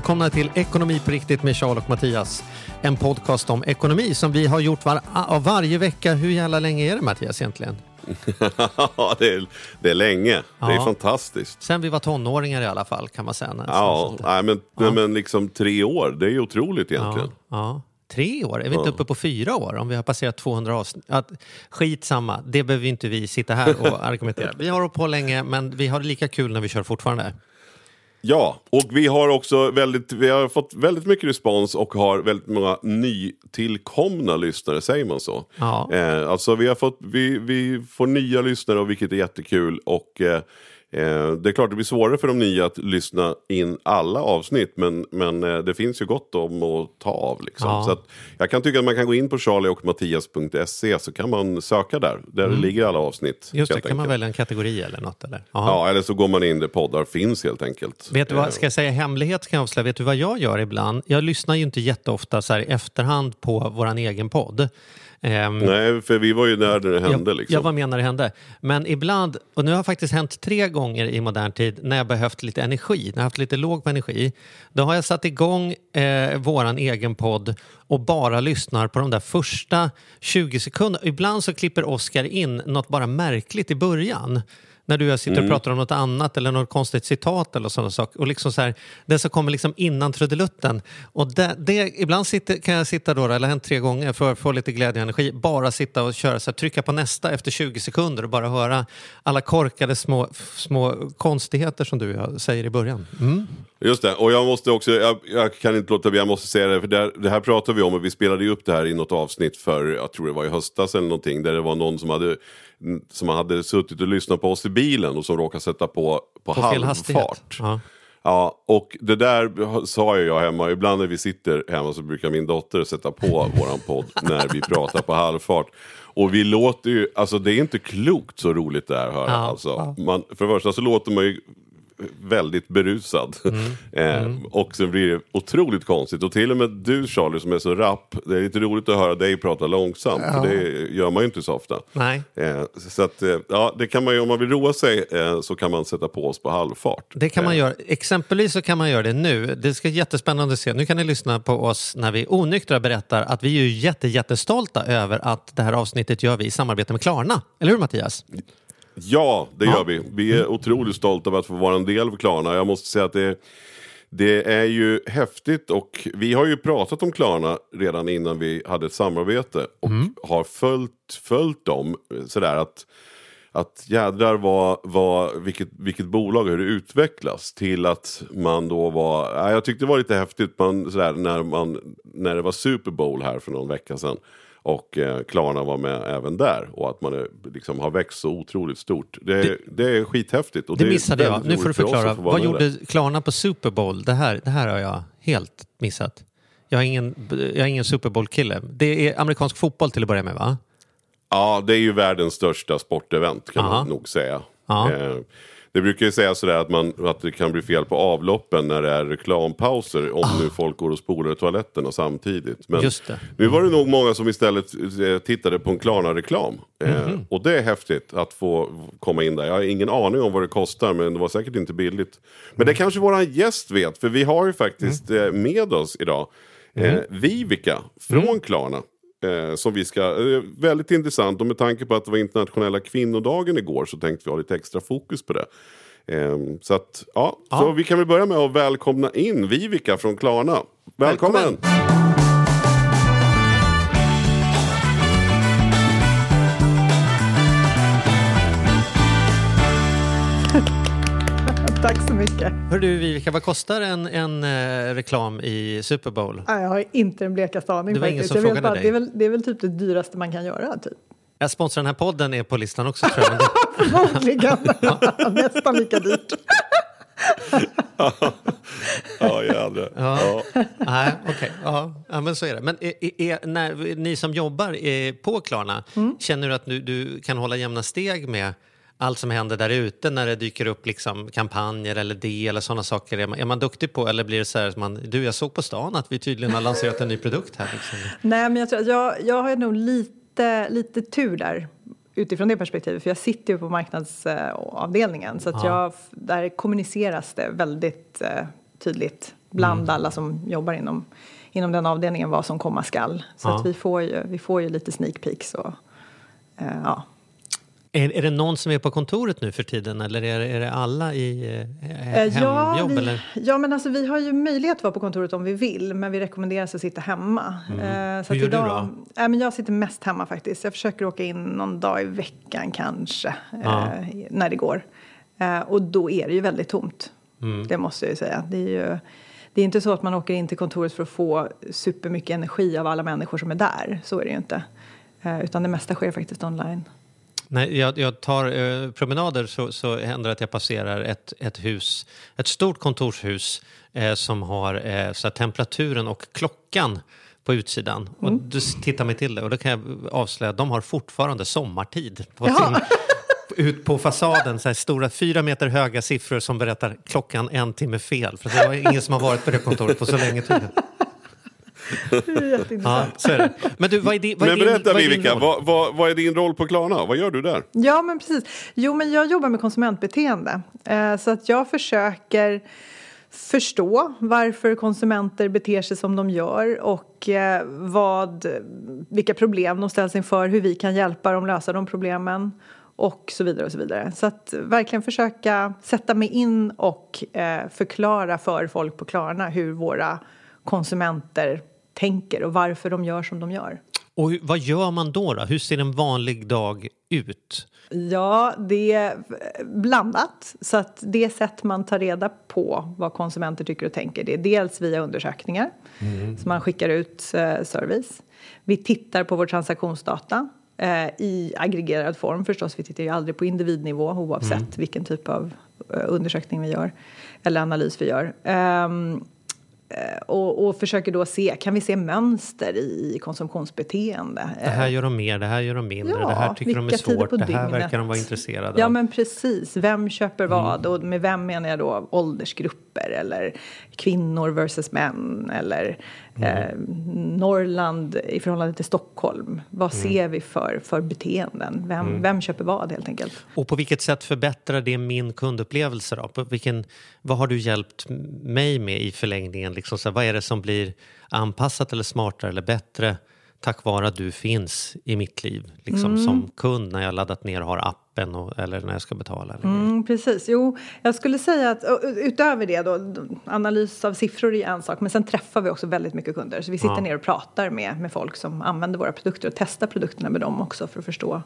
Välkomna till Ekonomi på riktigt med Charles och Mattias. En podcast om ekonomi som vi har gjort var, varje vecka. Hur jävla länge är det Mattias egentligen? Ja, det är, det är länge. Det är Ja. fantastiskt. Sen vi var tonåringar i alla fall kan man säga. Ja, nej, men, nej, men liksom tre år, det är ju otroligt egentligen. ja, ja. Tre år? Är vi inte uppe på fyra år om vi har passerat 200 avsnitt? Ja, skitsamma, det behöver inte vi sitta här och argumentera. Vi har hållit på länge men vi har lika kul när vi kör fortfarande. Ja, och vi har också väldigt, vi har fått väldigt mycket respons och har väldigt många nytillkomna lyssnare, säger man så? Ja. Eh, alltså vi, har fått, vi, vi får nya lyssnare och vilket är jättekul. Och eh, eh, det är klart det blir svårare för de nya att lyssna in alla avsnitt men, men eh, det finns ju gott om att ta av. Liksom. Ja. Så jag kan tycka att man kan gå in på charlieochmattias.se så kan man söka där. Där ligger alla avsnitt. Mm. Just det, kan man välja en kategori eller något? Eller? Ja, eller så går man in där poddar finns helt enkelt. Vet du Eh, vad, ska jag säga hemlighet kan jag avslöja? Vet du vad jag gör ibland? Jag lyssnar ju inte jätteofta så här i efterhand på våran egen podd. Ehm, Nej, för vi var ju där när det hände. jag, liksom. jag var med när det hände. Men ibland, och nu har det faktiskt hänt tre gånger i modern tid när jag behövt lite energi, när jag haft lite låg på energi. Då har jag satt igång eh, våran egen podd och bara lyssnar på de där första 20 sekunderna. Ibland så klipper Oscar in något bara märkligt i början. När du och jag sitter Mm. och pratar om något annat eller något konstigt citat eller sådana saker. Och liksom så här, det som kommer liksom innan trudelutten. Och det, det, ibland sitter, kan jag sitta då, eller hänt tre gånger för att få lite glädje och energi, bara sitta och köra, så här, trycka på nästa efter 20 sekunder och bara höra alla korkade små, små konstigheter som du och jag säger i början. Mm. Just det, och jag måste också, jag, jag kan inte låta bli, jag måste säga det, för det, det här pratade vi om och vi spelade ju upp det här i något avsnitt för, jag tror det var i höstas eller någonting, där det var någon som hade, som hade suttit och lyssnat på oss i bilen och som råkade sätta på, på, På halvfart. Ja. Ja, och det där sa jag hemma, ibland när vi sitter hemma så brukar min dotter sätta på våran podd när vi pratar på halvfart. Och vi låter ju, alltså det är inte klokt så roligt det här att höra. Ja, alltså. Man, för det första så låter man ju väldigt berusad. eh, och sen blir det otroligt konstigt. Och till och med du Charlie som är så rapp, det är lite roligt att höra dig prata långsamt. För det gör man ju inte så ofta. Nej. Eh, så att, eh, ja, det kan man ju, om man vill roa sig eh, så kan man sätta på oss på halvfart. Det kan man Eh, göra. Exempelvis så kan man göra det nu. Det ska bli jättespännande att se. Nu kan ni lyssna på oss när vi onyktra berättar att vi är jätte, jättestolta över att det här avsnittet gör vi i samarbete med Klarna. Eller hur Mattias? Ja, det gör vi. Vi är otroligt stolta över att få vara en del av Klarna. Jag måste säga att det, det är ju häftigt och vi har ju pratat om Klarna redan innan vi hade ett samarbete och har följt, följt dem sådär att att jädrar vad, vad, vilket, vilket bolag hur det utvecklas till att man då var, ja, jag tyckte det var lite häftigt man, sådär, när, man, när det var Super Bowl här för någon vecka sedan och eh, Klarna var med även där och att man är, liksom, har växt så otroligt stort. Det, det, är skithäftigt. Och Det är missade jag. Nu får du för förklara. vara Vad gjorde. Klarna på Super Bowl? Det här, det här har jag helt missat. Jag är ingen, jag är ingen Super Bowl-kille. Det är amerikansk fotboll till att börja med va? Ja, det är ju världens största sportevent kan Aha. man nog säga. Eh, det brukar ju säga sådär att, man, att det kan bli fel på avloppen när det är reklampauser om nu folk går och spolar i toaletterna samtidigt. Men nu var det nog många som istället eh, tittade på en Klarna-reklam. Eh, Mhm. och det är häftigt att få komma in där. Jag har ingen aning om vad det kostar men det var säkert inte billigt. Men Mm. det kanske våran gäst vet för vi har ju faktiskt eh, med oss idag Mm. eh, Vivica från Klarna. Eh, som vi ska, eh, väldigt intressant och med tanke på att det var internationella kvinnodagen igår så tänkte vi ha lite extra fokus på det. Eh, så att, ja, så vi kan väl börja med att välkomna in Vivica från Klarna. Välkommen! Välkommen. Tack så mycket. Hör du Vivica, vad kostar en, en eh, reklam i Super Bowl? Nej, jag har inte den blekaste aning. Det var ingen som frågade bara, dig. Det är, väl, det är väl typ det dyraste man kan göra. Typ. Jag sponsrar den här podden är på listan också tror jag. Förmodligen. Nästan lika dyrt. Ja, jädrar. Ja. nej, okej. Ja, ja, men så är det. Men är, är, är, när, ni som jobbar eh, på Klarna, Mm. känner du att du, du kan hålla jämna steg med allt som händer där ute när det dyker upp liksom kampanjer eller det eller sådana saker? Är man, är man duktig på eller blir det så här att man, du jag såg på stan att vi tydligen har lanserat en ny produkt här. Liksom. Nej, men jag, tror att jag, jag har nog lite, lite tur där utifrån det perspektivet. För jag sitter ju på marknadsavdelningen. Så att Ja. jag, där kommuniceras det väldigt eh, tydligt bland Mm. alla som jobbar inom, inom den avdelningen vad som komma skall. Så Ja. att vi får, ju, vi får ju lite sneak peeks. Och, eh, ja. Är, är det någon som är på kontoret nu för tiden eller är, är det alla i eh, Eh, ja, hemjobb? vi, eller? ja, men alltså vi har ju möjlighet att vara på kontoret om vi vill, men vi rekommenderas att sitta hemma. Eh, så Mm. Hur gör du idag, då? Eh, men jag sitter mest hemma faktiskt. Jag försöker åka in någon dag i veckan kanske, eh, Ja. när det går. Eh, och då är det ju väldigt tomt. Mm. Det måste jag ju säga. Det är ju det är inte så att man åker in till kontoret för att få supermycket energi av alla människor som är där. Så är det ju inte. Eh, utan det mesta sker faktiskt online. När jag, jag tar eh, promenader så, så händer det att jag passerar ett, ett hus, ett stort kontorshus eh, som har eh, så temperaturen och klockan på utsidan. Och Mm. du s- tittar mig till det och då kan jag avslöja att de har fortfarande sommartid på sin, ut på fasaden. Så stora fyra meter höga siffror som berättar klockan en timme fel. För det var ingen som har varit på det kontoret på så länge tydligen. Det är Ja, jätteintressant. så är det. Men du, vad är din, vad är Men din, berätta vad är din Vivica, roll? vad, vad, vad är din roll på Klarna? Vad gör du där? Ja, men precis. Jo, men jag jobbar med konsumentbeteende. Eh, så att jag försöker förstå varför konsumenter beter sig som de gör och eh, vad, vilka problem de ställs inför, hur vi kan hjälpa dem lösa de problemen och så vidare och så vidare. Så att verkligen försöka sätta mig in och eh, förklara för folk på Klarna hur våra konsumenter tänker och varför de gör som de gör. Och vad gör man då, då? Hur ser en vanlig dag ut? Ja, det är blandat. Så att det sätt man tar reda på vad konsumenter tycker och tänker det är dels via undersökningar som man skickar ut eh, service. Vi tittar på vår transaktionsdata eh, i aggregerad form förstås. Vi tittar ju aldrig på individnivå oavsett vilken typ av eh, undersökning vi gör eller analys vi gör. Eh, och, och försöker då se, kan vi se mönster i konsumtionsbeteende? Det här gör de mer, det här gör de mindre, Ja, det här tycker de är svårt, det här dygnet. verkar de vara intresserade Ja av. men precis, vem köper vad? Och med vem menar jag då åldersgrupper eller kvinnor versus män eller eh, Norrland i förhållande till Stockholm. Vad ser vi för, för beteenden? Vem, vem köper vad helt enkelt? Och på vilket sätt förbättrar det min kundupplevelse? Då? På vilken, vad har du hjälpt mig med i förlängningen? Liksom så här, vad är det som blir anpassat eller smartare eller bättre tack vare att du finns i mitt liv liksom, Mm. som kund när jag laddat ner och har appen och, eller när jag ska betala? Mm, precis. Jo, jag skulle säga att utöver det då, analys av siffror är en sak, men sen träffar vi också väldigt mycket kunder. Så vi sitter Ja. ner och pratar med, med folk som använder våra produkter och testar produkterna med dem också för att förstå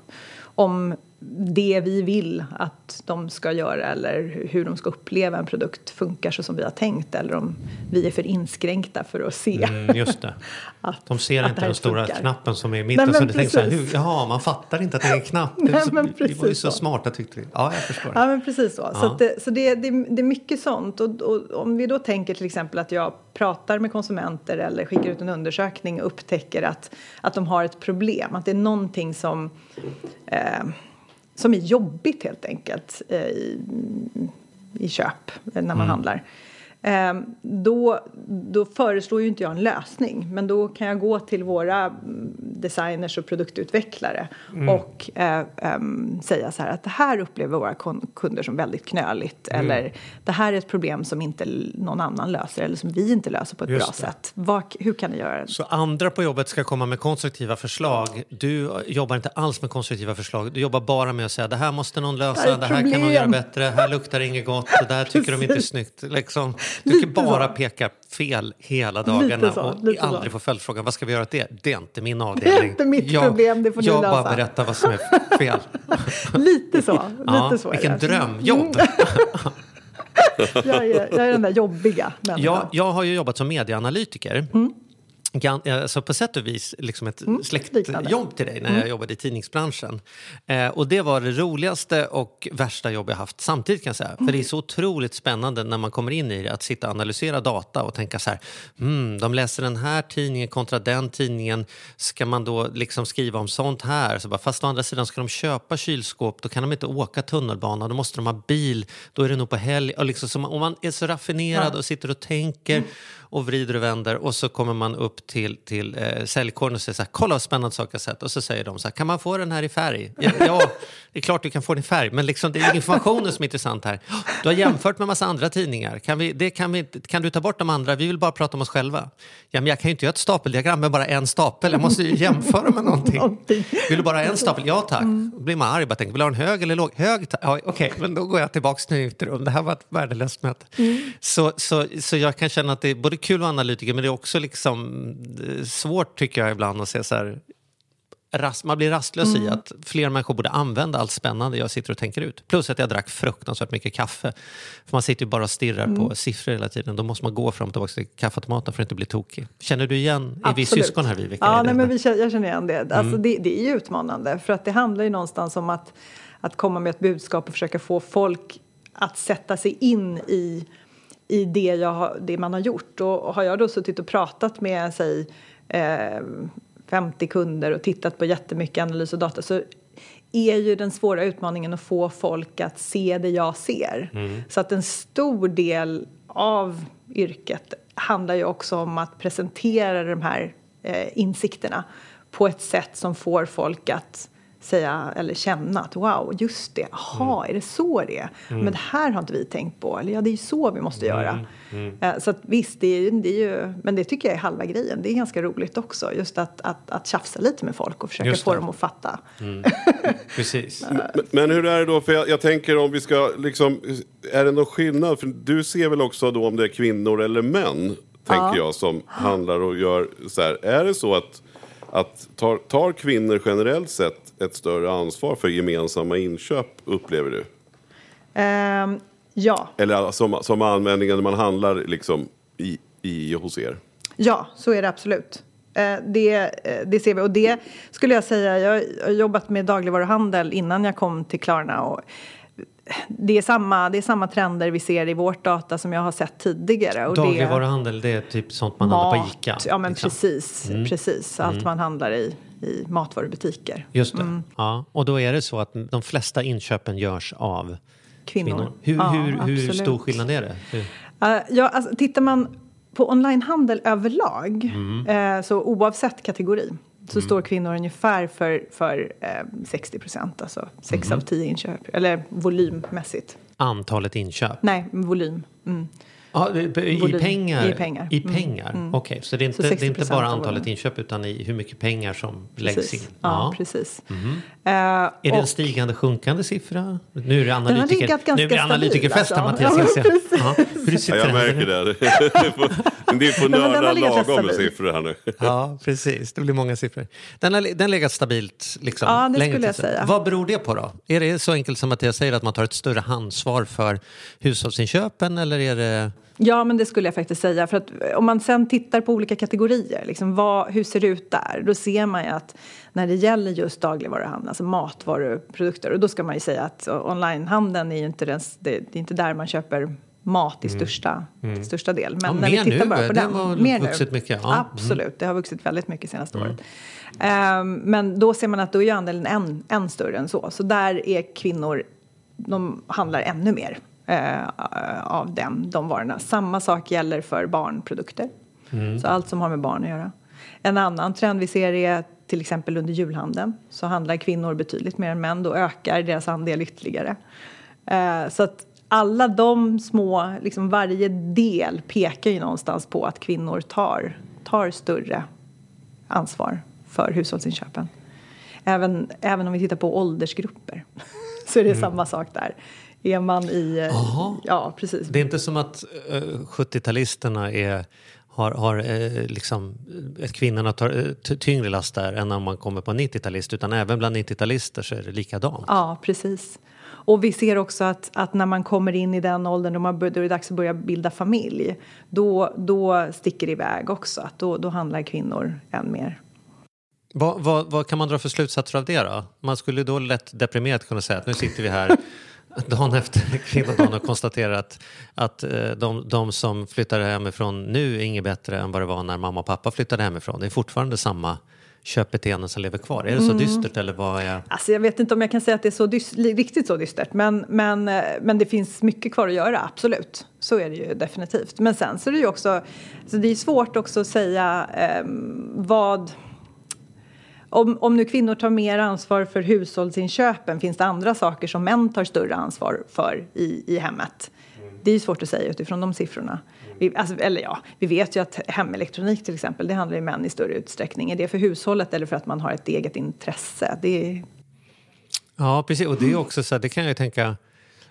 om det vi vill att de ska göra eller hur de ska uppleva en produkt funkar så som vi har tänkt eller om vi är för inskränkta för att se. Mm, just det. Att- De ser inte den stora funkar. knappen som är i Nej, mitten. men så tänker så här, hur, precis. jaha, man fattar inte att det är en knapp. Nej, så, men det var ju precis så så. smarta tyckte vi. Ja, jag förstår. Ja, men precis så. Så, Ja. att det, så det, det, det är mycket sånt. Och, och om vi då tänker till exempel att jag pratar med konsumenter eller skickar ut en undersökning och upptäcker att, att de har ett problem, att det är någonting som, eh, som är jobbigt helt enkelt eh, i, i köp när man handlar. Eh, då, då föreslår ju inte jag en lösning men då kan jag gå till våra mm, designers och produktutvecklare och eh, ehm, säga så här att det här upplever våra kunder som väldigt knöligt eller det här är ett problem som inte någon annan löser eller som vi inte löser på ett Just bra det. sätt. Vad, hur kan ni göra det? Så andra på jobbet ska komma med konstruktiva förslag. Du jobbar inte alls med konstruktiva förslag. Du jobbar bara med att säga det här måste någon Det här lösa, är ett det här kan någon problem." göra bättre, här luktar det inget gott, det där tycker de inte är snyggt. Liksom, du kan bara så. peka fel hela dagarna så, och så. aldrig få följdfrågan vad ska vi göra åt det? Det är inte min avdelning. inte mitt jag, problem, det får ni Jag lösa. bara berättar vad som är fel. Lite så. Ja, lite så är vilken det. drömjobb! jag, är, jag är den där jobbiga människan. Jag, jag har ju jobbat som medieanalytiker. Mm. Alltså på sätt och vis liksom ett liknande. släktjobb till dig när jag jobbade i tidningsbranschen. Eh, och det var det roligaste och värsta jobb jag haft samtidigt kan jag säga. För det är så otroligt spännande när man kommer in i det att sitta och analysera data och tänka så här, hmm, de läser den här tidningen kontra den tidningen. Ska man då liksom skriva om sånt här? Så bara, fast å andra sidan ska de köpa kylskåp, då kan de inte åka tunnelbana, då måste de ha bil, då är det nog på helg. Och liksom, och man är så raffinerad och sitter och tänker och vrider och vänder och så kommer man upp till, till eh, säljkåren och säger så här, kolla vad spännande saker jag sett. Och så säger de så här, kan man få den här i färg? Ja, ja det är klart du kan få den i färg, men liksom, det är informationen som är intressant här. Du har jämfört med massa andra tidningar. Kan, vi, det kan, vi, kan du ta bort de andra? Vi vill bara prata om oss själva. Ja, men jag kan ju inte göra ett stapeldiagram med bara en stapel. Jag måste ju jämföra med någonting. Vill du bara ha en stapel? Ja tack. Då blir man arg. Bara tänker, vill du ha en hög eller låg? Hög tack. Ja, Okej, men då går jag tillbaka till mitt rum. Det här var ett värdelöst möte. Så, så, så jag kan känna att det är både kul att vara analytiker men det är också liksom eh, svårt tycker jag ibland att se så här man blir rastlös i att fler människor borde använda allt spännande jag sitter och tänker ut. Plus att jag drack fruktansvärt mycket kaffe. För man sitter ju bara och stirrar på siffror hela tiden. Då måste man gå fram och tillbaka till kaffeautomaten för att inte bli tokig. Känner du igen? Är vi Absolut. syskon här Viveka? Ja, nej, men vi, jag känner igen det. Alltså, Mm. det. Det är ju utmanande för att det handlar ju någonstans om att, att komma med ett budskap och försöka få folk att sätta sig in i, i det, jag har, det man har gjort. Och har jag då suttit och pratat med, säg, eh, 50 kunder och tittat på jättemycket analys och data så är ju den svåra utmaningen att få folk att se det jag ser. Så att en stor del av yrket handlar ju också om att presentera de här eh, insikterna på ett sätt som får folk att säga eller känna att wow, just det, aha, är det så det är? Men det här har inte vi tänkt på, eller ja, det är ju så vi måste göra. Eh, Så att visst, det är, ju- det är ju, men det tycker jag är halva grejen. Det är ganska roligt också, just att, att, att tjafsa lite med folk och försöka få dem att fatta. Precis. Men- Men hur är det då? För jag, jag tänker om vi ska liksom... Är det någon skillnad? För du ser väl också då om det är kvinnor eller män? Tänker jag som handlar och gör så här. Är det så att, att tar, tar kvinnor generellt sett ett större ansvar för gemensamma inköp upplever du? Ehm, ja, Eller som, som användningen när man handlar liksom i, i hos er? Ja, så är det absolut. Eh, Det, eh, det ser vi. Och det skulle jag säga, jag har jobbat med dagligvaruhandel innan jag kom till Klarna. Och det, är samma, det är samma trender vi ser i vårt data som jag har sett tidigare. Och det- Dagligvaruhandel, det är typ sånt man handlar på Ica. Ja, men liksom. precis. precis. Allt man handlar i, i matvarubutiker. Just det. Mm. Ja. Och då är det så att de flesta inköpen görs av Kvinnor. kvinnor. Hur, Ja, hur, hur stor skillnad är det? Hur? Uh, ja, alltså, tittar man på onlinehandel överlag, Mm. eh, så oavsett kategori, så står kvinnor ungefär för, för eh, 60 procent, alltså 6 Mm. av 10 inköp, eller volymmässigt. Antalet inköp? Nej, volym. Mm. Ja, i, Volym. pengar? I pengar. I Mm. pengar. Okej, så det är, Så inte, det är inte 60% bara antalet inköp utan i hur mycket pengar som läggs Precis. in? Ja, precis. Eh, Är det en stigande, sjunkande siffra? Nu är det analytiker. nu blir det analytikerfest här, Mattias. alltså. Ser. Ja, Ja, hur Ja, jag märker det. Det får- nörda lagom med siffror här nu. Ja, precis. Det blir många siffror. Den har, den har legat stabilt liksom, Ja, det skulle jag säga. Vad beror det på då? Är det så enkelt som att jag säger att man tar ett större ansvar för hushållsinköpen eller är det... Ja, men det skulle jag faktiskt säga. För att eh, om man sen tittar på olika kategorier, liksom vad, hur ser det ut där? Då ser man ju att när det gäller just dagligvaruhandeln, alltså matvaruprodukter, och då ska man ju säga att eh, onlinehandeln är ju inte, den, det, det är inte där man köper mat i största, till största del. Men Mm. Ja, när vi tittar nu, bara på det den, har mer vuxit nu. mycket, ja. Mm. Absolut, det har vuxit väldigt mycket senaste året. Ehm, men då ser man att då är andelen än, än större än så. Så där är kvinnor de handlar ännu mer eh, av dem, de varorna. Samma sak gäller för barnprodukter. Så allt som har med barn att göra. En annan trend vi ser är till exempel under julhandeln så handlar kvinnor betydligt mer än män. Då ökar deras andel ytterligare. Eh, så att alla de små, liksom varje del pekar ju någonstans på att kvinnor tar, tar större ansvar för hushållsinköpen. Även, även om vi tittar på åldersgrupper så är det samma sak där. Är man i... eh, Jaha. Ja, precis. Det är inte som att eh, 70-talisterna är, har, har eh, liksom, att kvinnorna tar eh, ty- tyngre last där än om man kommer på 90-talist utan även bland 90-talister så är det likadant. Ja, precis. Och vi ser också att, att när man kommer in i den åldern då, man, då är det dags att börja bilda familj, då, då sticker det iväg också. Att då, då handlar kvinnor än mer. Vad, vad, vad kan man dra för slutsatser av det då? Man skulle då lätt deprimerat kunna säga att nu sitter vi här dagen efter kvinnodagen och konstaterar att, att eh, de, de som flyttar hemifrån nu är inget bättre än vad det var när mamma och pappa flyttade hemifrån. Det är fortfarande samma köpbeteenden som lever kvar. Är det så dystert eller vad är... Alltså jag vet inte om jag kan säga att det är så dys- li- riktigt så dystert men, men, eh, men det finns mycket kvar att göra, absolut. Så är det ju definitivt. Men sen så är det ju också, så det är svårt också att säga ehm, vad om, om nu kvinnor tar mer ansvar för hushållsinköpen finns det andra saker som män tar större ansvar för i, i hemmet? Det är ju svårt att säga utifrån de siffrorna. Vi, alltså, eller ja, vi vet ju att hemelektronik till exempel, det handlar ju män i större utsträckning. Är det för hushållet eller för att man har ett eget intresse? Det är, Ja, precis. Och det är också så här, det kan jag tänka...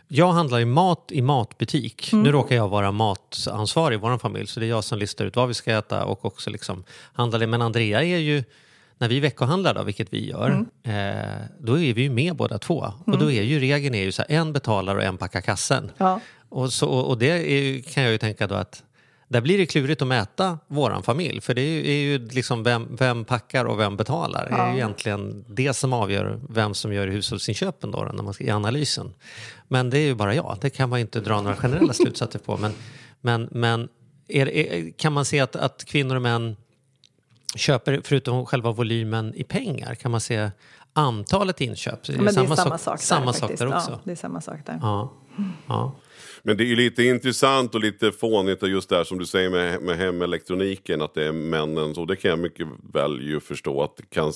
Jag handlar ju mat i matbutik. Nu råkar jag vara matansvarig i vår familj så det är jag som listar ut vad vi ska äta och också liksom handlar det. Men Andrea är ju, när vi veckohandlar då, vilket vi gör, eh, då är vi ju med båda två. Och då är ju regeln är ju så här, en betalar och en packar kassen. Ja. Och, så, och det ju- kan jag ju tänka då att där blir det klurigt att mäta våran familj. För det är ju, är ju liksom vem, vem packar och vem betalar. Det är ju egentligen det som avgör vem som gör hushållsinköpen då, när man ska, i analysen. Men det är ju bara jag. Det kan man ju inte dra några generella slutsatser på. Men, men, men är, är, kan man se att, att kvinnor och män köper, förutom själva volymen i pengar, kan man se antalet inköp? Är Ja, men det är samma sak där, samma sak där också? Ja, det är samma sak där. Ja. ja. Men det är ju lite intressant och lite fånigt och just det här som du säger med, med hemelektroniken att det är männen. Och det kan jag mycket väl ju förstå att det kan,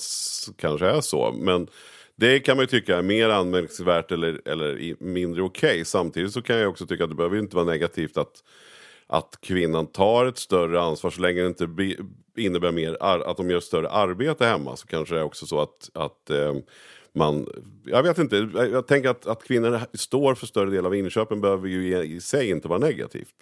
kanske är så. Men det kan man ju tycka är mer anmärkningsvärt eller, eller mindre okej. Samtidigt så kan jag också tycka att det behöver inte vara negativt att, att kvinnan tar ett större ansvar så länge det inte be, innebär mer ar, att de gör större arbete hemma. Så kanske det är också så att, att eh, man, jag vet inte, jag tänker att, att kvinnor står för större del av inköpen behöver ju i, i sig inte vara negativt.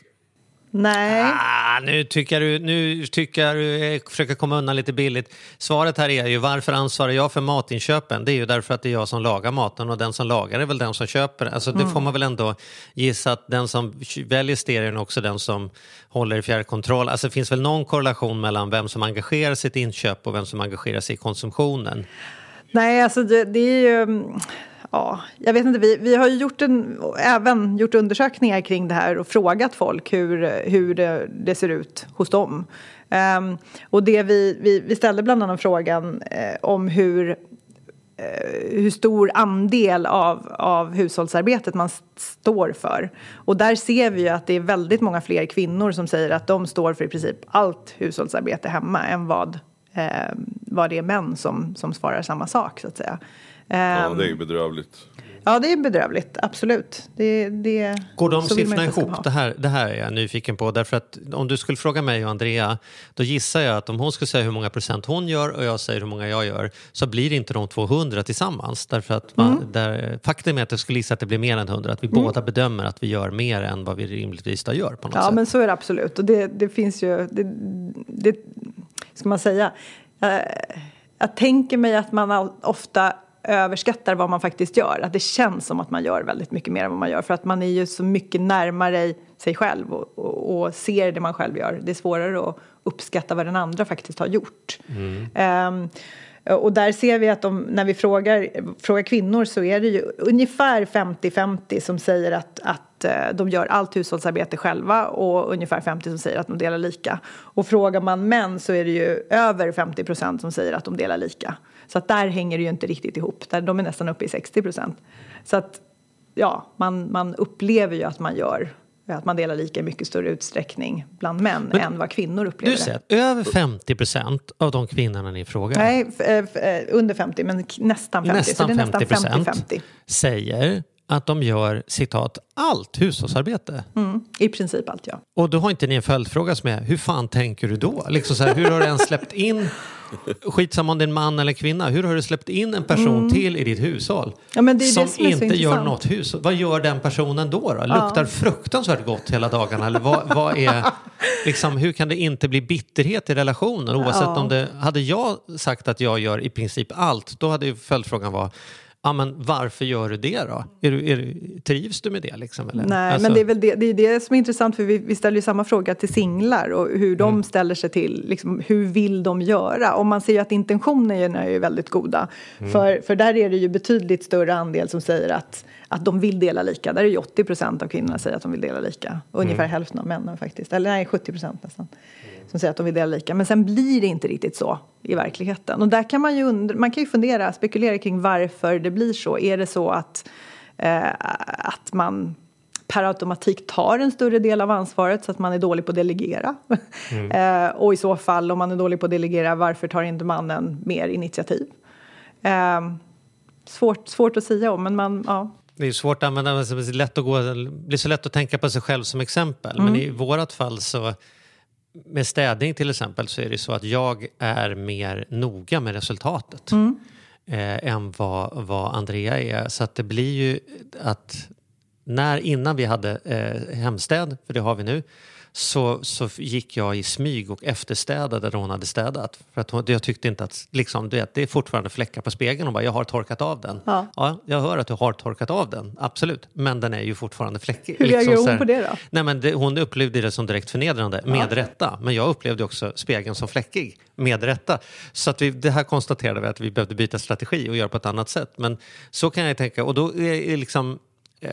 Nej. Ah, nu tycker du, nu tycker du försöker komma undan lite billigt. Svaret här är ju varför ansvarar jag för matinköpen? Det är ju därför att det är jag som lagar maten och den som lagar är väl den som köper. Alltså det får man väl ändå gissa att den som väljer stereon också den som håller i fjärrkontroll. Alltså det finns väl någon korrelation mellan vem som engagerar sig i inköp och vem som engagerar sig i konsumtionen. Nej, alltså det, det är ju... Ja, jag vet inte, vi, vi har ju gjort en, även gjort undersökningar kring det här och frågat folk hur, hur det, det ser ut hos dem. Um, och det vi, vi, vi ställde bland annat frågan eh, om hur, eh, hur stor andel av, av hushållsarbetet man står för. Och där ser vi ju att det är väldigt många fler kvinnor som säger att de står för i princip allt hushållsarbete hemma än vad, eh, vad det är män som, som svarar samma sak så att säga. Ja, Ehm, det är ju bedrövligt. Ja, det är bedrövligt, absolut. Det, det, Går de siffrorna det ihop? Det här, det här är jag nyfiken på. Därför att om du skulle fråga mig och Andrea, då gissar jag att om hon skulle säga hur många procent hon gör och jag säger hur många jag gör, så blir inte de 200 tillsammans. Därför att man, Mm. där, faktum är att jag skulle gissa att det blir mer än 100, att vi båda bedömer att vi gör mer än vad vi rimligtvis då gör på något Ja, sätt. men så är det absolut. Och det, det finns ju... Det, det, ska man säga? Jag, jag tänker mig att man ofta överskattar vad man faktiskt gör. Att det känns som att man gör väldigt mycket mer än vad man gör. För att man är ju så mycket närmare sig själv och, och, och ser det man själv gör. Det är svårare att uppskatta vad den andra faktiskt har gjort. Ehm, Eh, och där ser vi att de, när vi frågar, frågar kvinnor så är det ju ungefär 50-50 som säger att, att eh, de gör allt hushållsarbete själva och ungefär 50 som säger att de delar lika. Och frågar man män så är det ju över 50 procent som säger att de delar lika. Så att där hänger det ju inte riktigt ihop. Där de är nästan uppe i 60 procent. Så att ja, man, man upplever ju att man gör att man delar lika i mycket större utsträckning bland män Men än vad kvinnor upplever Du säger att över 50 procent av de kvinnorna ni frågar, Nej, eh, eh, under 50, men nästan 50. så nästan det är 50 nästan procent, 50-50. säger att de gör citat allt hushållsarbete. Mm, I princip allt, ja. Och då har inte ni en följdfråga som är, hur fan tänker du då? Liksom så här, hur har du ens släppt in, skitsamma om det är en man eller kvinna, hur har du släppt in en person till i ditt hushåll? Mm. Ja, som, som inte gör något hushåll. Vad gör den personen då? då? Luktar fruktansvärt gott hela dagarna? Eller vad, vad är, liksom, hur kan det inte bli bitterhet i relationen? Oavsett Ja. om det, hade jag sagt att jag gör i princip allt, då hade ju följdfrågan var Ja, men varför gör du det då? Är du, är du, trivs du med det? Liksom, eller? Nej, Alltså- men det är väl det, det, är det som är intressant för vi, vi ställer ju samma fråga till singlar och hur de Mm. ställer sig till, liksom, hur vill de göra? Och man ser ju att intentionerna är ju väldigt goda. Mm. För, för där är det ju betydligt större andel som säger att, att de vill dela lika. Där är ju 80 procent av kvinnorna säger att de vill dela lika. Och ungefär Mm. hälften av männen faktiskt. Eller nej, 70 procent nästan. Som säger att de vill dela lika. Men sen blir det inte riktigt så i verkligheten. Och där kan man ju, undra, man kan ju fundera, spekulera kring varför det blir så. Är det så att, eh, att man per automatik tar en större del av ansvaret så att man är dålig på att delegera. eh, och i så fall, om man är dålig på att delegera, varför tar inte mannen mer initiativ? Eh, svårt, svårt att säga om, men man, ja. Det är svårt att använda, men det är lätt att gå, det blir så lätt att tänka på sig själv som exempel. Men i vårat fall så, med städning till exempel, så är det så att jag är mer noga med resultatet eh, än vad, vad Andrea är. Så att det blir ju att när, innan vi hade eh, hemstäd, för det har vi nu, så, så gick jag i smyg och efterstädade där hon hade städat. För att hon, jag tyckte inte att, liksom, du vet, det är fortfarande fläckar på spegeln och bara, jag har torkat av den. Ja. jag hör att du har torkat av den, absolut. Men den är ju fortfarande fläckig. Hur reagerar så hon på det då? Nej, men det, hon upplevde det som direkt förnedrande, med rätta. Men jag upplevde också spegeln som fläckig, med rätta. Så att vi, det här konstaterade vi att vi behövde byta strategi och göra på ett annat sätt. Men så kan jag tänka, och då är liksom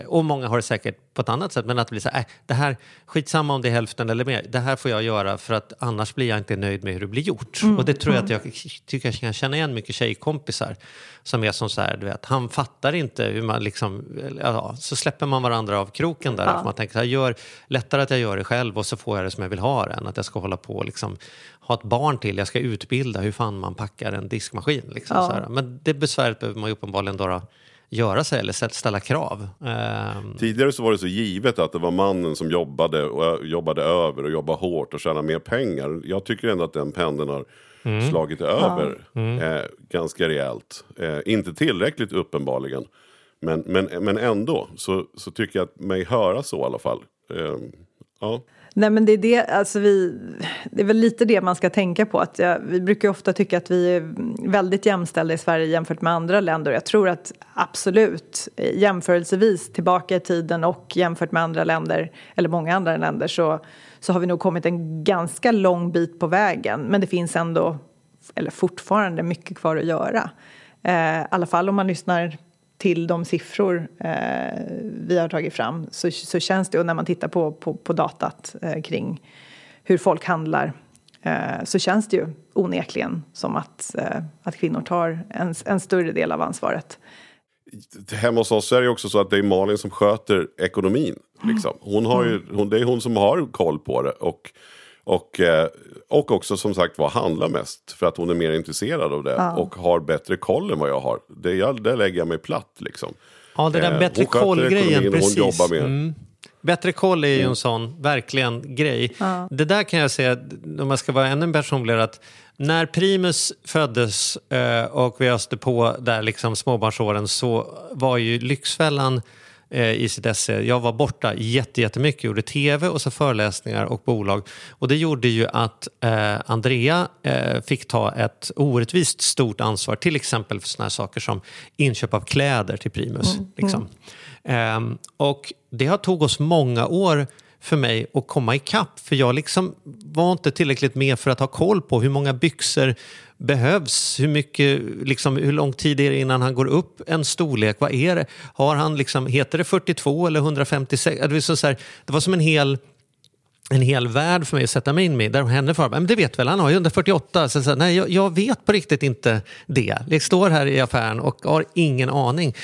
och många har det säkert på ett annat sätt, men att det blir så här, äh, det här, skitsamma om det är hälften eller mer, det här får jag göra för att annars blir jag inte nöjd med hur det blir gjort. Och det tror jag att jag tycker jag kan känna igen mycket tjejkompisar som är som så här, du vet, han fattar inte hur man liksom, ja, så släpper man varandra av kroken där. För man tänker så här, gör, lättare att jag gör det själv och så får jag det som jag vill ha det än att jag ska hålla på och liksom, ha ett barn till, jag ska utbilda hur fan man packar en diskmaskin. Liksom, Ja. Men det besväret behöver man ju uppenbarligen då göra sig eller ställa- krav. Ehm, Tidigare så var det så givet att det var mannen som jobbade och jobbade över och jobbade hårt och tjänade mer pengar. Jag tycker ändå att den pendeln har slagit över eh, ganska rejält. Eh, inte tillräckligt uppenbarligen. Men, men, men ändå så, så tycker jag att mig höra så i alla fall. Eh, ja. Nej men det är det, alltså vi, det är väl lite det man ska tänka på. Att jag, vi brukar ofta tycka att vi är väldigt jämställda i Sverige jämfört med andra länder. Jag tror att absolut, jämförelsevis tillbaka i tiden och jämfört med andra länder, eller många andra länder, så, så har vi nog kommit en ganska lång bit på vägen. Men det finns ändå, eller fortfarande, mycket kvar att göra. Eh, alla fall om man lyssnar till de siffror eh, vi har tagit fram så, så känns det, och när man tittar på, på, på datat eh, kring hur folk handlar eh, så känns det ju onekligen som att, eh, att kvinnor tar en, en större del av ansvaret. Hemma hos oss är det också så att det är Malin som sköter ekonomin. Liksom. Hon har ju, hon, det är hon som har koll på det. Och, och, eh, och också som sagt var handlar mest. För att hon är mer intresserad av det. Och har bättre koll än vad jag har. Det, jag, det lägger jag mig platt liksom. Ja, det där Eh, bättre koll-grejen, precis. Hon jobbar med. Mm. Bättre koll är ju en sån, verkligen, grej. Det där kan jag säga, om jag ska vara ännu personligare, att när Primus föddes eh, och vi öste på där liksom småbarnsåren så var ju Lyxfällan i sitt esse. Jag var borta jätte- jättemycket, gjorde tv och så föreläsningar och bolag. Och det gjorde ju att eh, Andrea eh, fick ta ett orättvist stort ansvar, till exempel för sådana saker som inköp av kläder till Primus. Liksom. Ehm, och det har tog oss många år för mig att komma ikapp. För jag liksom var inte tillräckligt med för att ha koll på hur många byxor behövs, hur, mycket, liksom, hur lång tid är det innan han går upp en storlek, vad är det? Har han liksom, heter det 42 eller 156? Det var, så här, det var som en hel en hel värld för mig att sätta mig in i. Där henne för, men det vet väl, han har ju 148. Så, så, nej, jag, jag vet på riktigt inte det. Jag står här i affären och har ingen aning.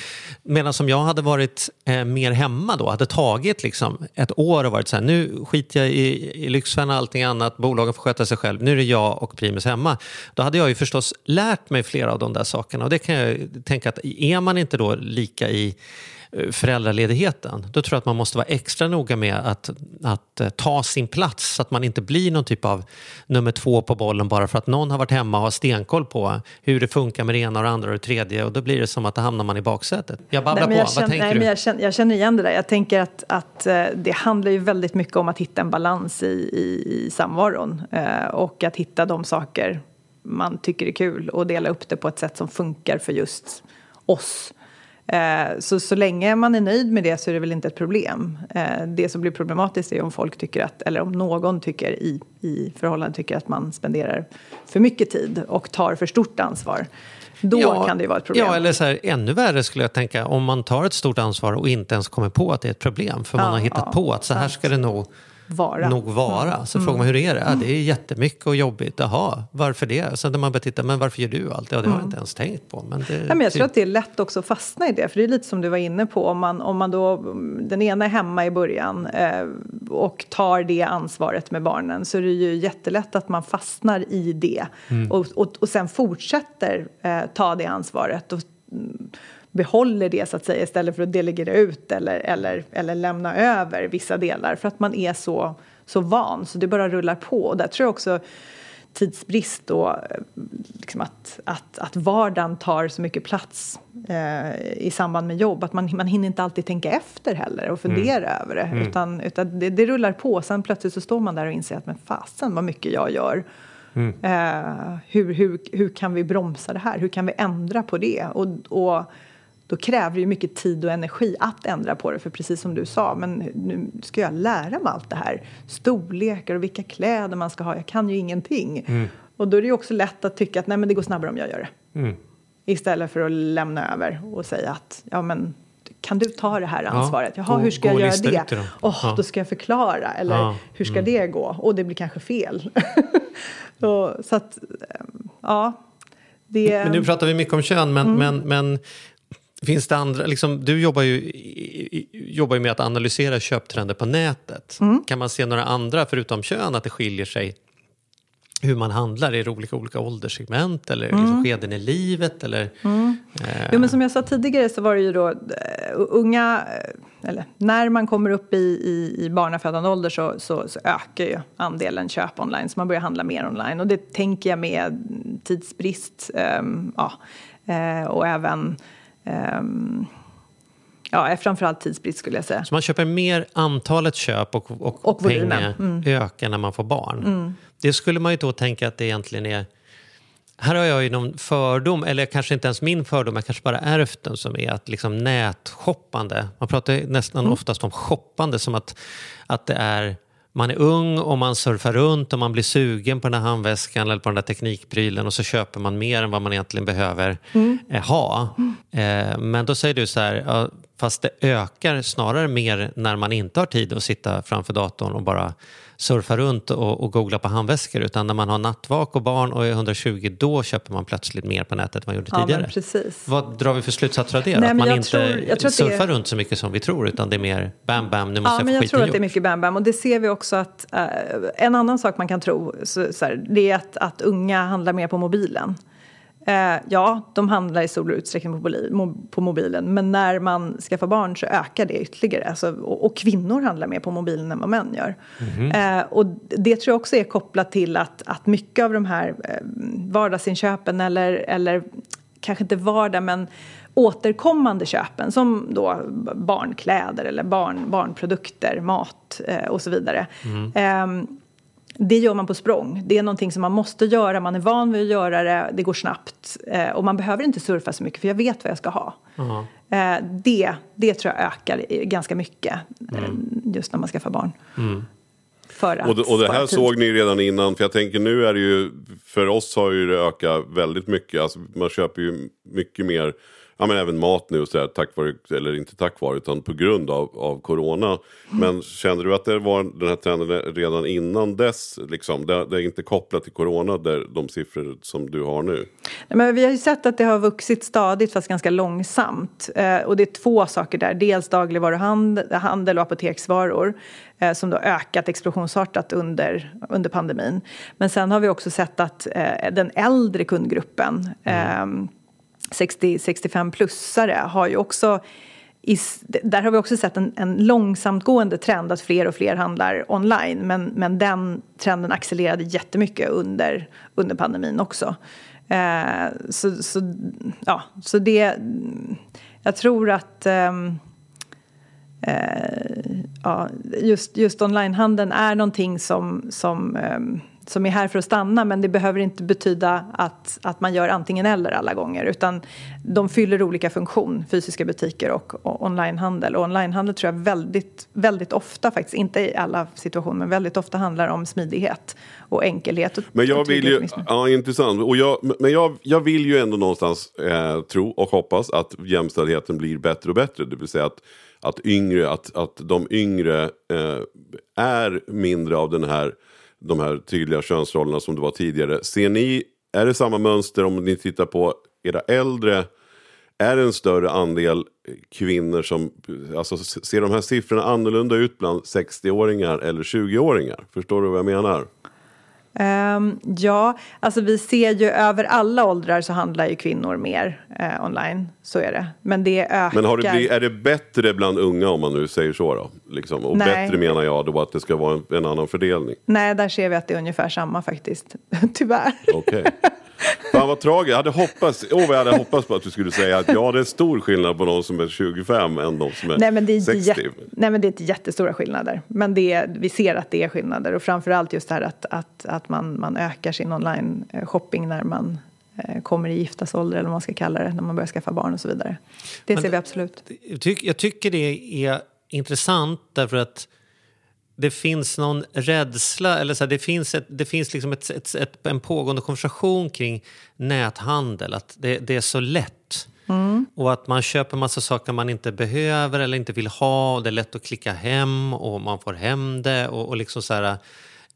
Medan som jag hade varit eh, mer hemma då, hade tagit liksom ett år och varit så här, nu skiter jag i, i Lyxfällan och allting annat, bolagen får sköta sig själv, nu är det jag och Primus hemma. Då hade jag ju förstås lärt mig flera av de där sakerna och det kan jag tänka att är man inte då lika i föräldraledigheten, då tror jag att man måste vara extra noga med att, att eh, ta sin plats så att man inte blir någon typ av nummer två på bollen bara för att någon har varit hemma och har stenkoll på hur det funkar med det ena och det andra och det tredje och då blir det som att då hamnar man i baksätet. Jag babblar på, jag vad känner, tänker nej, du? Men jag, känner, jag känner igen det där. Jag tänker att, att eh, det handlar ju väldigt mycket om att hitta en balans i, i, i samvaron eh, och att hitta de saker man tycker är kul och dela upp det på ett sätt som funkar för just oss. Eh, så, så länge man är nöjd med det så är det väl inte ett problem. Eh, det som blir problematiskt är om folk tycker att, eller om någon tycker i, i förhållande tycker att man spenderar för mycket tid och tar för stort ansvar. Då Ja, kan det ju vara ett problem. Ja, eller så här, ännu värre skulle jag tänka om man tar ett stort ansvar och inte ens kommer på att det är ett problem. För man Ja, har hittat ja, på att så här ska det nog Vara. nog vara. Så frågar man hur är det? Ja, det är jättemycket och jobbigt. Jaha, varför det? Sen när man börjar titta, men varför gör du allt? Ja, det har jag inte ens tänkt på. Men det, Ja, men jag tror att det är lätt också att fastna i det. För det är lite som du var inne på. Om man, om man då, den ena är hemma i början eh, och tar det ansvaret med barnen så är det ju jättelätt att man fastnar i det. Och, och, och sen fortsätter eh, ta det ansvaret. Och, mm, behåller det så att säga istället för att delegera ut eller, eller, eller lämna över vissa delar för att man är så, så van så det bara rullar på. Och där tror jag också tidsbrist och eh, liksom att, att, att vardagen tar så mycket plats eh, i samband med jobb att man, man hinner inte alltid tänka efter heller och fundera över det utan, utan det, det rullar på. Sen plötsligt så står man där och inser att men fasen vad mycket jag gör. Eh, hur, hur, hur kan vi bromsa det här? Hur kan vi ändra på det? Och, och då kräver det ju mycket tid och energi att ändra på det. För precis som du sa, men nu ska jag lära mig allt det här. Storlekar och vilka kläder man ska ha. Jag kan ju ingenting. Och då är det ju också lätt att tycka att nej, men det går snabbare om jag gör det. Istället för att lämna över och säga att ja, men kan du ta det här ansvaret? Jaha, gå- hur ska jag göra det? Åh, Ja. då ska jag förklara. Eller Ja, hur ska det gå? Och det blir kanske fel. och, så att, ehm, ja. Det, Men nu pratar vi mycket om kön, Mm. men, men, men finns det andra, liksom, du jobbar ju, i- i- jobbar ju med att analysera köptrender på nätet. Mm. Kan man se några andra, förutom kön, att det skiljer sig hur man handlar? Är det olika, olika ålderssegment eller Mm. liksom skeden i livet? Eller, eh, Jo, men som jag sa tidigare så var det ju då eh, unga, eh, eller när man kommer upp i, i, i barnafödande ålder så, så, så ökar ju andelen köp online, så man börjar handla mer online. Och det tänker jag med tidsbrist, ehm, ja, eh, och även ehm, Ja, framförallt tidsbrist skulle jag säga. Så man köper mer antalet köp och, och, Och pengar Mm. ökar när man får barn. Det skulle man ju då tänka att det egentligen är... Här har jag ju någon fördom, eller kanske inte ens min fördom, jag kanske bara ärvt den, som är att liksom nätshoppande, man pratar nästan oftast om shoppande som att, att det är man är ung och man surfar runt och man blir sugen på den här handväskan eller på den där teknikprylen och så köper man mer än vad man egentligen behöver eh, ha. Eh, men då säger du så här, fast det ökar snarare mer när man inte har tid att sitta framför datorn och bara surfa runt och, och googla på handväskor utan när man har nattvak och barn och är 120 då köper man plötsligt mer på nätet än man gjorde Ja, tidigare. men precis. Vad drar vi för slutsatser av det? Nej, att men man jag inte tror- jag att det surfar runt så mycket som vi tror utan det är mer bam bam, nu måste Ja, jag men få jag skiten tror att det är mycket bam bam. Och det ser vi också att eh, en annan sak man kan tro så, så här, det är att, att unga handlar mer på mobilen. Eh, ja, de handlar i stor utsträckning på, på mobilen men när man skaffar barn så ökar det ytterligare. Alltså, och, och kvinnor handlar mer på mobilen än vad män gör. Eh, och det tror jag också är kopplat till att, att mycket av de här eh, vardagsinköpen eller, eller kanske inte vardag men återkommande köpen som då barnkläder eller barn, barnprodukter, mat eh, och så vidare. Ehm, det gör man på språng. Det är någonting som man måste göra, man är van vid att göra det, det går snabbt eh, och man behöver inte surfa så mycket för jag vet vad jag ska ha. Eh, det, det tror jag ökar ganska mycket eh, just när man skaffar barn. För att Och det, och det här såg ni redan innan, för jag tänker nu är det ju, för oss har ju det ökat väldigt mycket. Alltså, man köper ju mycket mer, ja men även mat nu, så här, tack vare, eller inte tack vare, utan på grund av, av corona. Mm. Men kände du att det var den här trenden redan innan dess? Liksom? Det, det är inte kopplat till corona, där, de siffror som du har nu? Nej, men vi har ju sett att det har vuxit stadigt fast ganska långsamt. Eh, och det är två saker där. Dels dagligvaruhandel och apoteksvaror eh, som då ökat explosionsartat under, under pandemin. Men sen har vi också sett att eh, den äldre kundgruppen eh, 60-65-plussare har ju också i, där har vi också sett en, en långsamtgående trend att fler och fler handlar online. Men, men den trenden accelererade jättemycket under, under pandemin också. Eh, så, så, ja, så det... Jag tror att... Eh, eh, ja, just, just onlinehandeln är någonting som, som, ehm, som är här för att stanna men det behöver inte betyda att, att man gör antingen eller alla gånger utan de fyller olika funktion, fysiska butiker och, och onlinehandel. Och onlinehandel tror jag väldigt, väldigt ofta, faktiskt inte i alla situationer, men väldigt ofta handlar om smidighet och enkelhet. Och, Men jag vill ju, ja intressant. Och jag, men jag, jag vill ju ändå någonstans eh, tro och hoppas att jämställdheten blir bättre och bättre. Det vill säga att, att, yngre, att, att de yngre eh, är mindre av den här, de här tydliga könsrollerna som det var tidigare. Ser ni, är det samma mönster om ni tittar på era äldre? Är det en större andel kvinnor som, alltså ser de här siffrorna annorlunda ut bland 60-åringar eller 20-åringar? Förstår du vad jag menar? Ehm, ja, alltså vi ser ju över alla åldrar så handlar ju kvinnor mer eh, online. Så är det. Men det ökar. Men har det blivit, är det bättre bland unga om man nu säger så då? Liksom. Och Nej. bättre menar jag då att det ska vara en, en annan fördelning. Nej, där ser vi att det är ungefär samma faktiskt. Tyvärr. Okej. Fan vad tragiskt. Jag hade hoppats, oh, jag hade hoppats på att du skulle säga att ja det är stor skillnad på de som är 25 än de som är Nej men, det är inte 60. jät- nej men det är inte jättestora skillnader. Men det är, vi ser att det är skillnader. Och framförallt just det här att, att, att man, man ökar sin online-shopping när man eh, kommer i giftasålder eller vad man ska kalla det. När man börjar skaffa barn och så vidare. Det Men ser vi absolut. Jag, tyck, jag tycker det är intressant därför att det finns någon rädsla, eller så här, det finns, ett, det finns liksom ett, ett, ett, en pågående konversation kring näthandel, att det, det är så lätt. Och att man köper massa saker man inte behöver eller inte vill ha. Och det är lätt att klicka hem och man får hem det. Och, och liksom så här,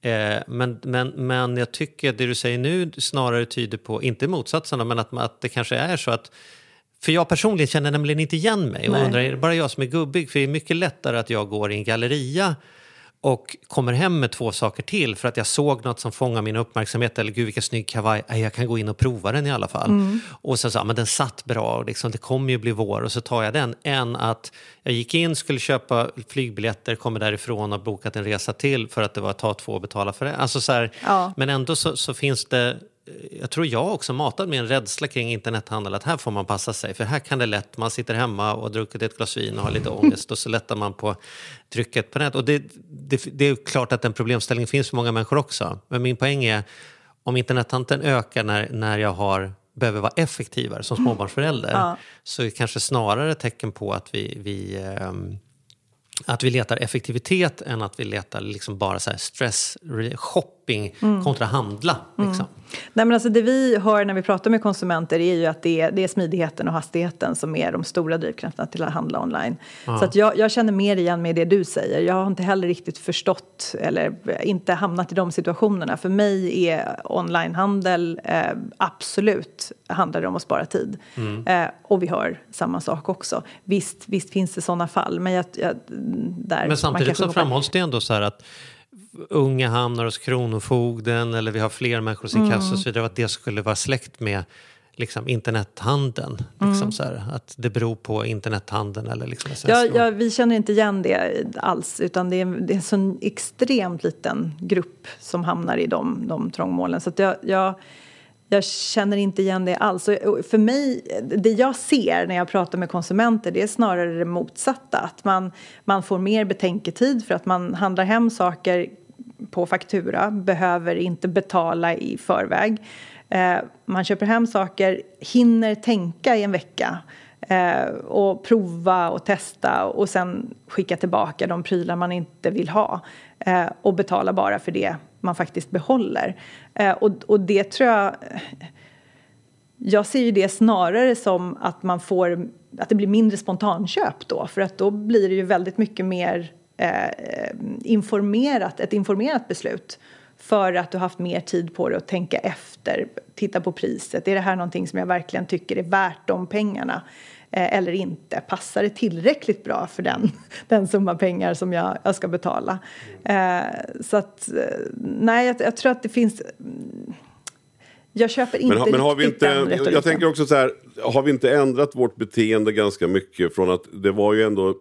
eh, men, men, men jag tycker det du säger nu snarare tyder på, inte motsatsen, men att, att det kanske är så att för jag personligen känner nämligen inte igen mig och Nej. undrar, är det bara jag som är gubbig? För det är mycket lättare att jag går i en galleria och kommer hem med två saker till för att jag såg något som fångar min uppmärksamhet. Eller gud vilken snygg kavaj, jag kan gå in och prova den i alla fall. Och sen så, ja, men den satt bra, och liksom, det kommer ju bli vår och så tar jag den. Än att jag gick in, skulle köpa flygbiljetter, kommer därifrån och bokat en resa till för att det var ta två och betala för det. Alltså, så här, Ja. Men ändå så, så finns det jag tror jag också matad med en rädsla kring internethandel att här får man passa sig för här kan det lätt, man sitter hemma och har druckit ett glas vin och har lite ångest och så lättar man på trycket på nät. Och det, det, det är klart att den problemställningen finns för många människor också. Men min poäng är om internethandeln ökar när, när jag har behöver vara effektivare som småbarnsförälder Ja. så är det kanske snarare ett tecken på att vi, vi ehm, att vi letar effektivitet än att vi letar liksom bara så här stress, re- shopping kontra handla. Liksom. Nej, men alltså det vi hör när vi pratar med konsumenter är ju att det är, det är smidigheten och hastigheten som är de stora drivkrafterna till att handla online. Så att jag, jag känner mer igen med det du säger. Jag har inte heller riktigt förstått eller inte hamnat i de situationerna. För mig är onlinehandel eh, absolut handlar det om att spara tid. Eh, och vi hör samma sak också. Visst, visst finns det sådana fall, men jag, jag, där Men samtidigt så framhålls det ändå så här att unga hamnar hos Kronofogden eller vi har fler människor hos inkassa och så vidare. Att det skulle vara släkt med liksom, internethandeln. Liksom så här, att det beror på internethandeln eller liksom Ja, ja, vi känner inte igen det alls. Utan det är, det är en sån extremt liten grupp som hamnar i de, de trångmålen. Så jag, jag, jag känner inte igen det alls. Och För mig, det jag ser när jag pratar med konsumenter det är snarare det motsatta. Att man, man får mer betänketid för att man handlar hem saker på faktura, behöver inte betala i förväg. Eh, man köper hem saker, hinner tänka i en vecka eh, och prova och testa och sen skicka tillbaka de prylar man inte vill ha eh, och betala bara för det man faktiskt behåller. Eh, och, och det tror jag jag ser ju det snarare som att man får att det blir mindre spontanköp då för att då blir det ju väldigt mycket mer eh, informerat, ett informerat beslut för att du haft mer tid på dig att tänka efter, titta på priset. Är det här någonting som jag verkligen tycker är värt de pengarna? Eh, eller inte? Passar det tillräckligt bra för den, den summa pengar som jag, jag ska betala? Eh, så att, eh, nej, jag, jag tror att det finns jag köper inte Men, har- men har vi inte, den retoriken. jag tänker också så här, har vi inte ändrat vårt beteende ganska mycket från att det var ju ändå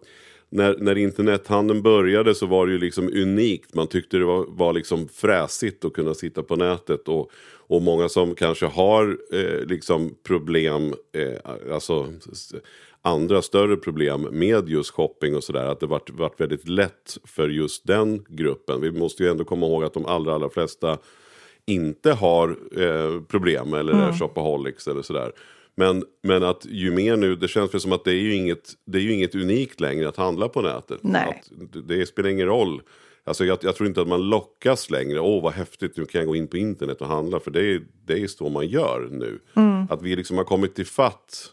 när, när internethandeln började så var det ju liksom unikt. Man tyckte det var, var liksom fräsigt att kunna sitta på nätet. Och, och många som kanske har eh, liksom problem, eh, alltså andra större problem med just shopping och sådär. Att det varit, varit väldigt lätt för just den gruppen. Vi måste ju ändå komma ihåg att de allra, allra flesta inte har eh, problem eller Mm. är shopaholics eller sådär. Men, men att ju mer nu, det känns väl som att det är ju inget, det är ju inget unikt längre att handla på nätet. Nej. Att det, spelar ingen roll. Alltså jag, jag tror inte att man lockas längre. Åh vad häftigt, nu kan jag gå in på internet och handla. För det är, det är så man gör nu. Att vi liksom har kommit till fatt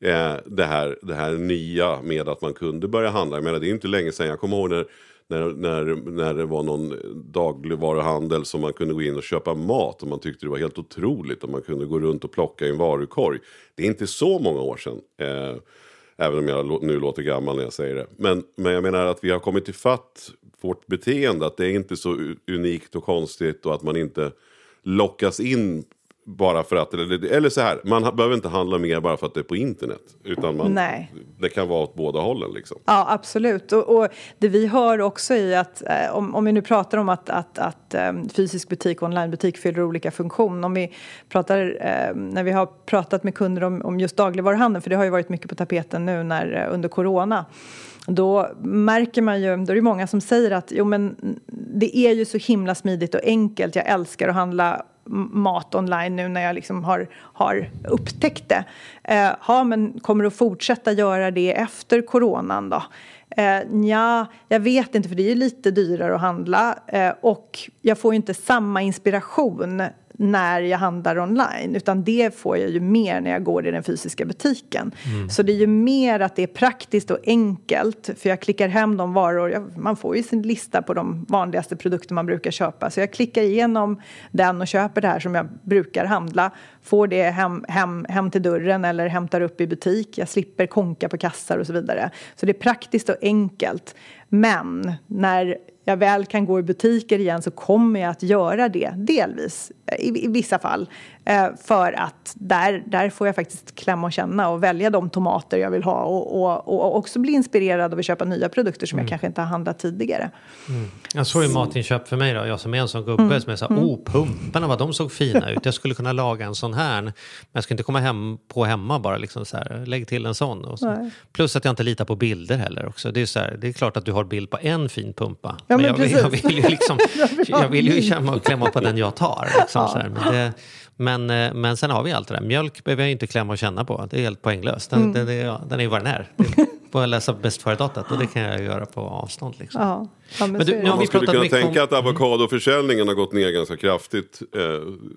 eh, det, här, det här nya med att man kunde börja handla. Jag menar, det är inte länge sedan, jag kommer ihåg när, när, när, när det var någon dagligvaruhandel som man kunde gå in och köpa mat och man tyckte det var helt otroligt och man kunde gå runt och plocka i en varukorg. Det är inte så många år sedan. Eh, Även om jag nu låter gammal när jag säger det. Men, men jag menar att vi har kommit till fatt vårt beteende. Att det är inte så unikt och konstigt och att man inte lockas in bara för att... Eller, eller så här, man behöver inte handla mer bara för att det är på internet. Utan man, Nej. det kan vara åt båda hållen liksom. Ja, absolut. Och, och det vi hör också är att eh, om, om vi nu pratar om att, att, att eh, fysisk butik och onlinebutik fyller olika funktioner. Om vi pratar, eh, när vi har pratat med kunder om, om just dagligvaruhandeln, för det har ju varit mycket på tapeten nu när, eh, under corona. Då märker man ju, då är det många som säger att jo men det är ju så himla smidigt och enkelt. Jag älskar att handla mat online nu när jag liksom har, har upptäckt det. Eh, ja, men kommer du att fortsätta göra det efter coronan då? Eh, ja, jag vet inte för det är ju lite dyrare att handla eh, och jag får ju inte samma inspiration när jag handlar online utan det får jag ju mer när jag går i den fysiska butiken. Så det är ju mer att det är praktiskt och enkelt för jag klickar hem de varor, jag, man får ju sin lista på de vanligaste produkter man brukar köpa så jag klickar igenom den och köper det här som jag brukar handla, får det hem, hem, hem till dörren eller hämtar upp i butik, jag slipper konka på kassar och så vidare. Så det är praktiskt och enkelt. Men när jag väl kan gå i butiker igen så kommer jag att göra det delvis i, i vissa fall. Eh, för att där, där får jag faktiskt klämma och känna och välja de tomater jag vill ha och, och, och också bli inspirerad av att köpa nya produkter som jag kanske inte har handlat tidigare. Jag såg ju matinköp för mig då, jag som är en sån gubbe som är så här, oh pumparna vad de såg fina ut, jag skulle kunna laga en sån här. Men jag ska inte komma hem på hemma bara liksom så här, lägg till en sån. Så. Plus att jag inte litar på bilder heller också. Det är, så här, det är klart att du har bild på en fin pumpa. Ja, men jag, vill, jag vill ju liksom, Jag vill ju känna och klämma på den jag tar. Liksom, så här. Men, det, men, eh, men sen har vi allt det där. Mjölk behöver jag inte klämma och känna på. Det är helt poänglöst. Den, den, är, ja, den är vad den är. Jag läsa bäst före-datat och det kan jag göra på avstånd. Liksom. Ja, ja men, Men du, nu har vi pratat kunna mycket tänka om- att avokadoförsäljningen har gått ner ganska kraftigt. Eh,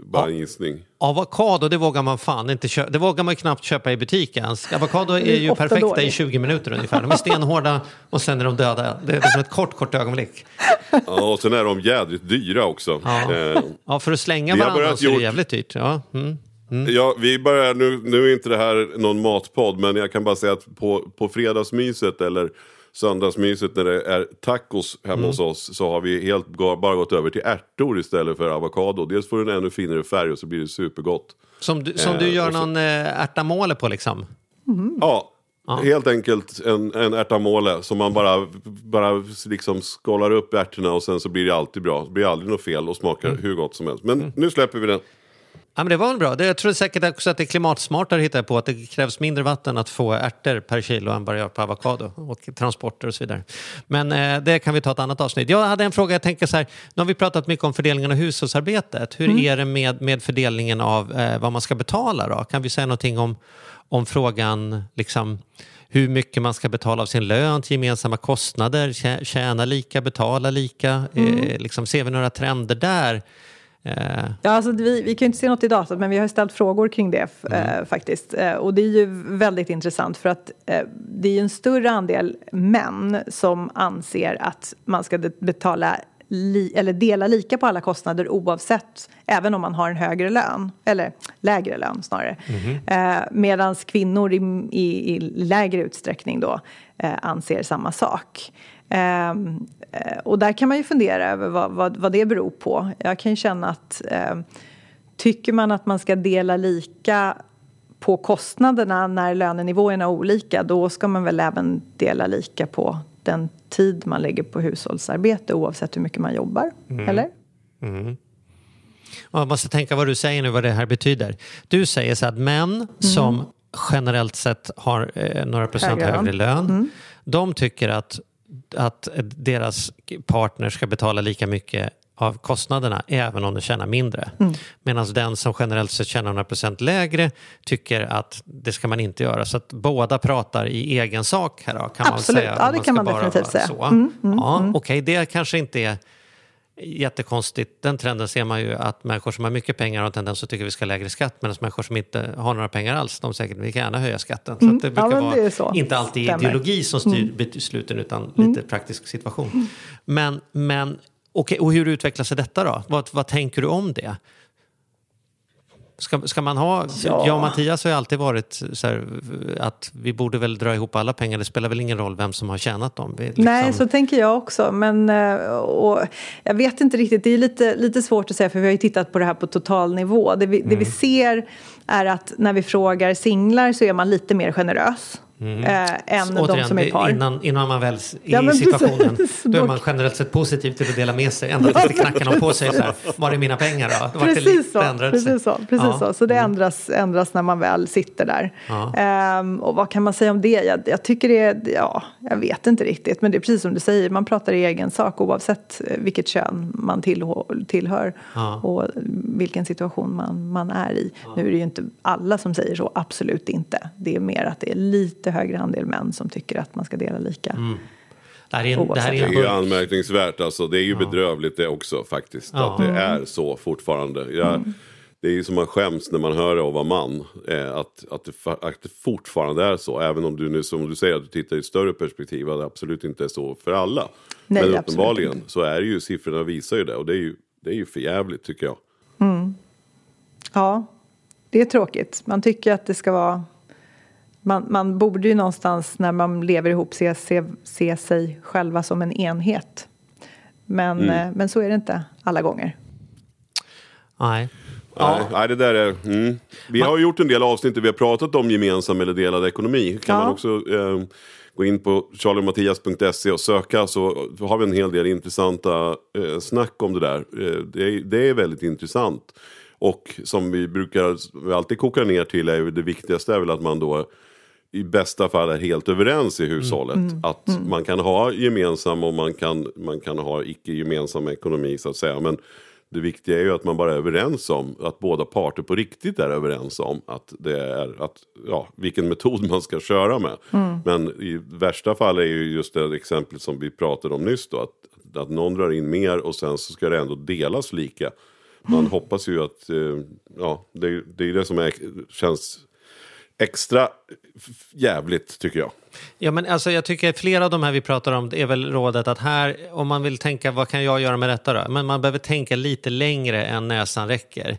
bara en gissning. Avokado, det vågar man fan inte köpa. Det vågar man ju knappt köpa i butik ens. Avokado är ju perfekta i dåligt. 20 minuter ungefär. De är stenhårda och sen är de döda. Det är som ett kort, kort ögonblick. Ja, och sen är de jädrigt dyra också. Ja. Eh, Ja, för att slänga varandra så är det gjort- jävligt dyrt. Ja, mm. Ja, vi börjar, nu, nu är inte det här någon matpodd, men jag kan bara säga att på, på fredagsmyset eller söndagsmyset när det är tacos hemma Mm. hos oss så har vi helt bara gått över till ärtor istället för avokado. Dels får du en ännu finare färg och så blir det supergott. Som, du, som Eh, du gör och så- någon äh, ärtamåle på liksom. Ja, helt enkelt en, en ärtamåle som man bara, bara liksom skålar upp ärtorna och sen så blir det alltid bra. Det blir aldrig något fel och smakar Mm. hur gott som helst. Men nu släpper vi den. Ja, men det var väl bra. Jag tror säkert också att det är klimatsmartare hittar på. Att det krävs mindre vatten att få ärtor per kilo än vad det gör på avokado. Och transporter och så vidare. Men eh, det kan vi ta ett annat avsnitt. Jag hade en fråga. Jag tänker så här. Nu har vi pratat mycket om fördelningen av hushållsarbetet. Hur är det med, med fördelningen av eh, vad man ska betala då? Kan vi säga någonting om, om frågan liksom hur mycket man ska betala av sin lön till gemensamma kostnader, tjä- tjäna lika, betala lika. Eh, liksom, ser vi några trender där? Eh, Ja, alltså, vi, vi kan ju inte se något i datat men vi har ställt frågor kring det f- eh, faktiskt. Eh, och det är ju väldigt intressant för att eh, det är ju en större andel män som anser att man ska betala li, eller dela lika på alla kostnader oavsett, även om man har en högre lön, eller lägre lön snarare. Eh, Medan kvinnor i, i, i lägre utsträckning då eh, anser samma sak. Eh, och där kan man ju fundera över vad, vad, vad det beror på. Jag kan ju känna att eh, tycker man att man ska dela lika på kostnaderna när lönenivåerna är olika då ska man väl även dela lika på den tid man lägger på hushållsarbete oavsett hur mycket man jobbar. Eller? Och Jag måste tänka vad du säger nu, vad det här betyder. Du säger så att män som generellt sett har eh, några procent Högre lön. högre lön, de tycker att, att deras partner ska betala lika mycket av kostnaderna även om de tjänar mindre. Mm. Medan den som generellt sett tjänar några procent lägre tycker att det ska man inte göra. Så att båda pratar i egen sak här då, kan man väl Absolut. säga. Ja, det kan ska man definitivt vara säga. Så. Mm, mm, ja, Okej, det kanske inte är jättekonstigt. Den trenden ser man ju att människor som har mycket pengar har en tendens att tycka vi ska ha lägre skatt medan människor som inte har några pengar alls, de säkert vi kan gärna höja skatten. Så att det Mm. Ja, brukar det är vara så. inte alltid Stämmer. Mm. ideologi som styr besluten utan lite praktisk situation. Men, men okej, och hur utvecklar sig detta då? Vad, vad tänker du om det? Ska, ska man ha, Ja. jag och Mattias har ju alltid varit så här, att vi borde väl dra ihop alla pengar, det spelar väl ingen roll vem som har tjänat dem. Liksom, Nej, så tänker jag också. Men eh, och jag vet inte riktigt, det är lite, lite svårt att säga för vi har ju tittat på det här på total nivå. Det vi, det Mm. vi ser är att när vi frågar singlar så är man lite mer generös eh, än de Mm. Återigen, som är par. innan, innan man väl är Ja, i situationen, precis. då är man generellt sett positiv till att dela med sig. Ända tills det knackar någon på sig så här, var är mina pengar då? Vart Precis så. sig. Precis så, precis Ja. Mm. så. så det ändras, ändras när man väl sitter där. Ja. Ehm, och vad kan man säga om det? Jag, jag tycker det är, ja, jag vet inte riktigt. Men det är precis som du säger, man pratar i egen sak oavsett eh, vilket kön man tillhör, tillhör Ja. och vilken situation man, man är i. Nu är det ju inte alla som säger så, absolut inte. Det är mer att det är lite högre andel män som tycker att man ska dela lika. Mm. Det här är en, det här är Det är ju anmärkningsvärt alltså. Det är ju bedrövligt det också faktiskt. Ja. Att det är så fortfarande. Jag, Det är ju som man skäms när man hör det och var man. Eh, att, att, det, att det fortfarande är så. Även om du nu som du säger att du tittar i ett större perspektiv. Att det absolut inte är så för alla. Nej, Men uppenbarligen inte. så är det ju siffrorna visar ju det. Och det är ju, det är ju för jävligt tycker jag. Ja, det är tråkigt. Man tycker att det ska vara... Man, man borde ju någonstans när man lever ihop se, se, se sig själva som en enhet. Men, Mm. eh, men så är det inte alla gånger. Nej. Nej, nej, det där är... Mm. Vi har gjort en del avsnitt där vi har pratat om gemensam eller delad ekonomi. Kan Ja. man också eh, gå in på charliemattias.se och söka så har vi en hel del intressanta eh, snack om det där. Eh, det, är, det är väldigt intressant. Och som vi brukar vi alltid koka ner till är det viktigaste är väl att man då i bästa fall är helt överens i hushållet. Att man kan ha gemensam och man kan, man kan ha icke gemensam ekonomi så att säga. Men det viktiga är ju att man bara är överens om, att båda parter på riktigt är överens om att det är att, ja, vilken metod man ska köra med. Men i värsta fall är ju just det exempel som vi pratade om nyss då, att, att någon drar in mer och sen så ska det ändå delas lika. Man hoppas ju att, eh, ja, det, är- det är det som är, känns extra jävligt tycker jag. Ja, men alltså, jag tycker att flera av de här vi pratar om är väl rådet att här, om man vill tänka vad kan jag göra med detta då? Men man behöver tänka lite längre än näsan räcker.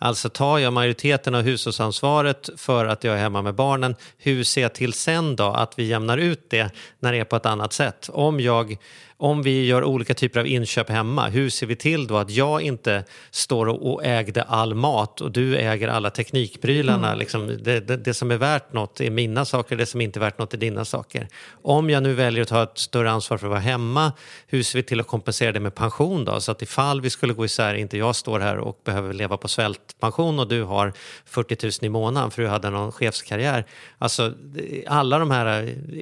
Alltså tar jag majoriteten av hushållsansvaret för att jag är hemma med barnen, hur ser jag till sen då att vi jämnar ut det när det är på ett annat sätt? Om, jag, om vi gör olika typer av inköp hemma, hur ser vi till då att jag inte står och, ägde all mat och du äger alla teknikprylarna? Liksom, det, det, det som är värt något är mina saker, det som inte är värt något är dina saker. Om jag nu väljer att ta ett större ansvar för att vara hemma, hur ser vi till att kompensera det med pension då? Så att ifall vi skulle gå isär, inte jag står här och behöver leva på svältpension och du har 40 000 i månaden för du hade någon chefskarriär. Alltså, alla de här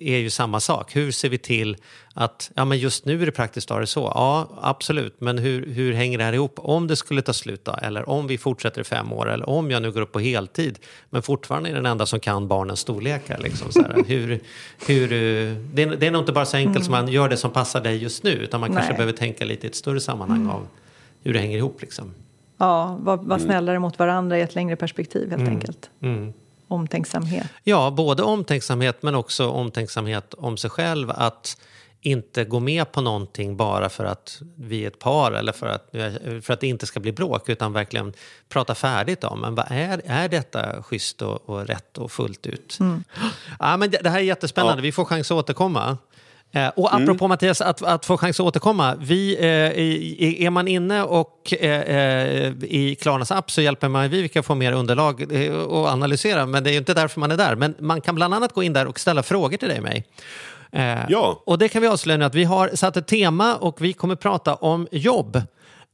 är ju samma sak. Hur ser vi till att, ja men just nu är det praktiskt taget så. Ja, absolut, men hur, hur hänger det här ihop? Om det skulle ta slut då, eller om vi fortsätter i fem år, eller om jag nu går upp på heltid, men fortfarande är den enda som kan barnens storlekar. Liksom, så här. Hur, hur, det, är, det är nog inte bara så enkelt som man gör det som passar dig just nu, utan man kanske Nej. behöver tänka lite i ett större sammanhang av hur det hänger ihop. Liksom. Ja, var, var snällare mot varandra i ett längre perspektiv helt enkelt. Omtänksamhet. Ja, både omtänksamhet men också omtänksamhet om sig själv. Att inte gå med på någonting bara för att vi är ett par eller för att, för att det inte ska bli bråk utan verkligen prata färdigt om men vad är, är detta schysst och, och rätt och fullt ut. Ja, men det, det här är jättespännande, Ja. vi får chans att återkomma. Eh, och apropå Mattias, att, att få chans att återkomma. Vi, eh, är man inne och eh, eh, i Klarnas app så hjälper man vi vilka få mer underlag eh, och analysera. Men det är ju inte därför man är där. Men man kan bland annat gå in där och ställa frågor till dig och mig. Eh, Ja. Och det kan vi avslöja nu att vi har satt ett tema och vi kommer prata om jobb.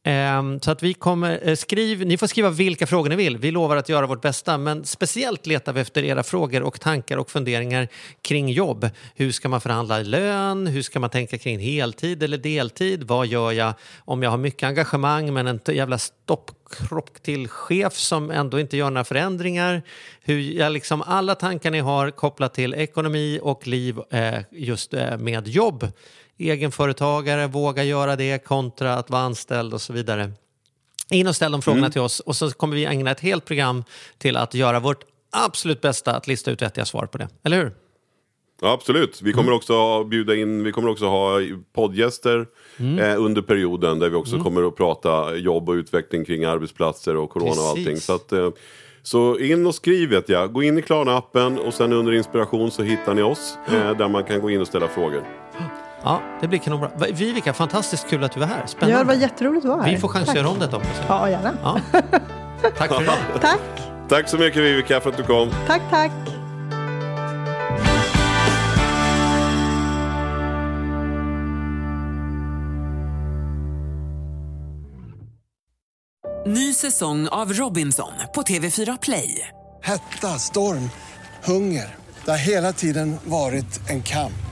Ehm, så att vi kommer, eh, skriv, ni får skriva vilka frågor ni vill. Vi lovar att göra vårt bästa. Men speciellt letar vi efter era frågor och tankar och funderingar kring jobb. Hur ska man förhandla lön? Hur ska man tänka kring heltid eller deltid? Vad gör jag om jag har mycket engagemang men en jävla stoppkrock till chef som ändå inte gör några förändringar? Hur jag liksom, alla tankar ni har kopplat till ekonomi och liv eh, just eh, med jobb egenföretagare, våga göra det kontra att vara anställd och så vidare. In och ställ de frågorna till oss och så kommer vi ägna ett helt program till att göra vårt absolut bästa att lista ut vettiga svar på det. Eller hur? Ja, absolut. Vi kommer också ha, bjuda in, vi kommer också ha poddgäster eh, under perioden där vi också kommer att prata jobb och utveckling kring arbetsplatser och corona och allting. Precis. Så, att, eh, så in och skriv vet jag. Gå in i Klarna-appen och sen under inspiration så hittar ni oss eh, där man kan gå in och ställa frågor. Ja, det blir kanonbra. Vivica, fantastiskt kul att du är här. Spännande. Ja, det var jätteroligt att vara här. Vi får chans att göra om detta också. Ja, gärna. Ja. Tack för idag. Tack, Tack så mycket Vivica för att du kom. tack, tack. Ny säsong av Robinson på TV4 Play. Hetta, storm, hunger. Det har hela tiden varit en kamp.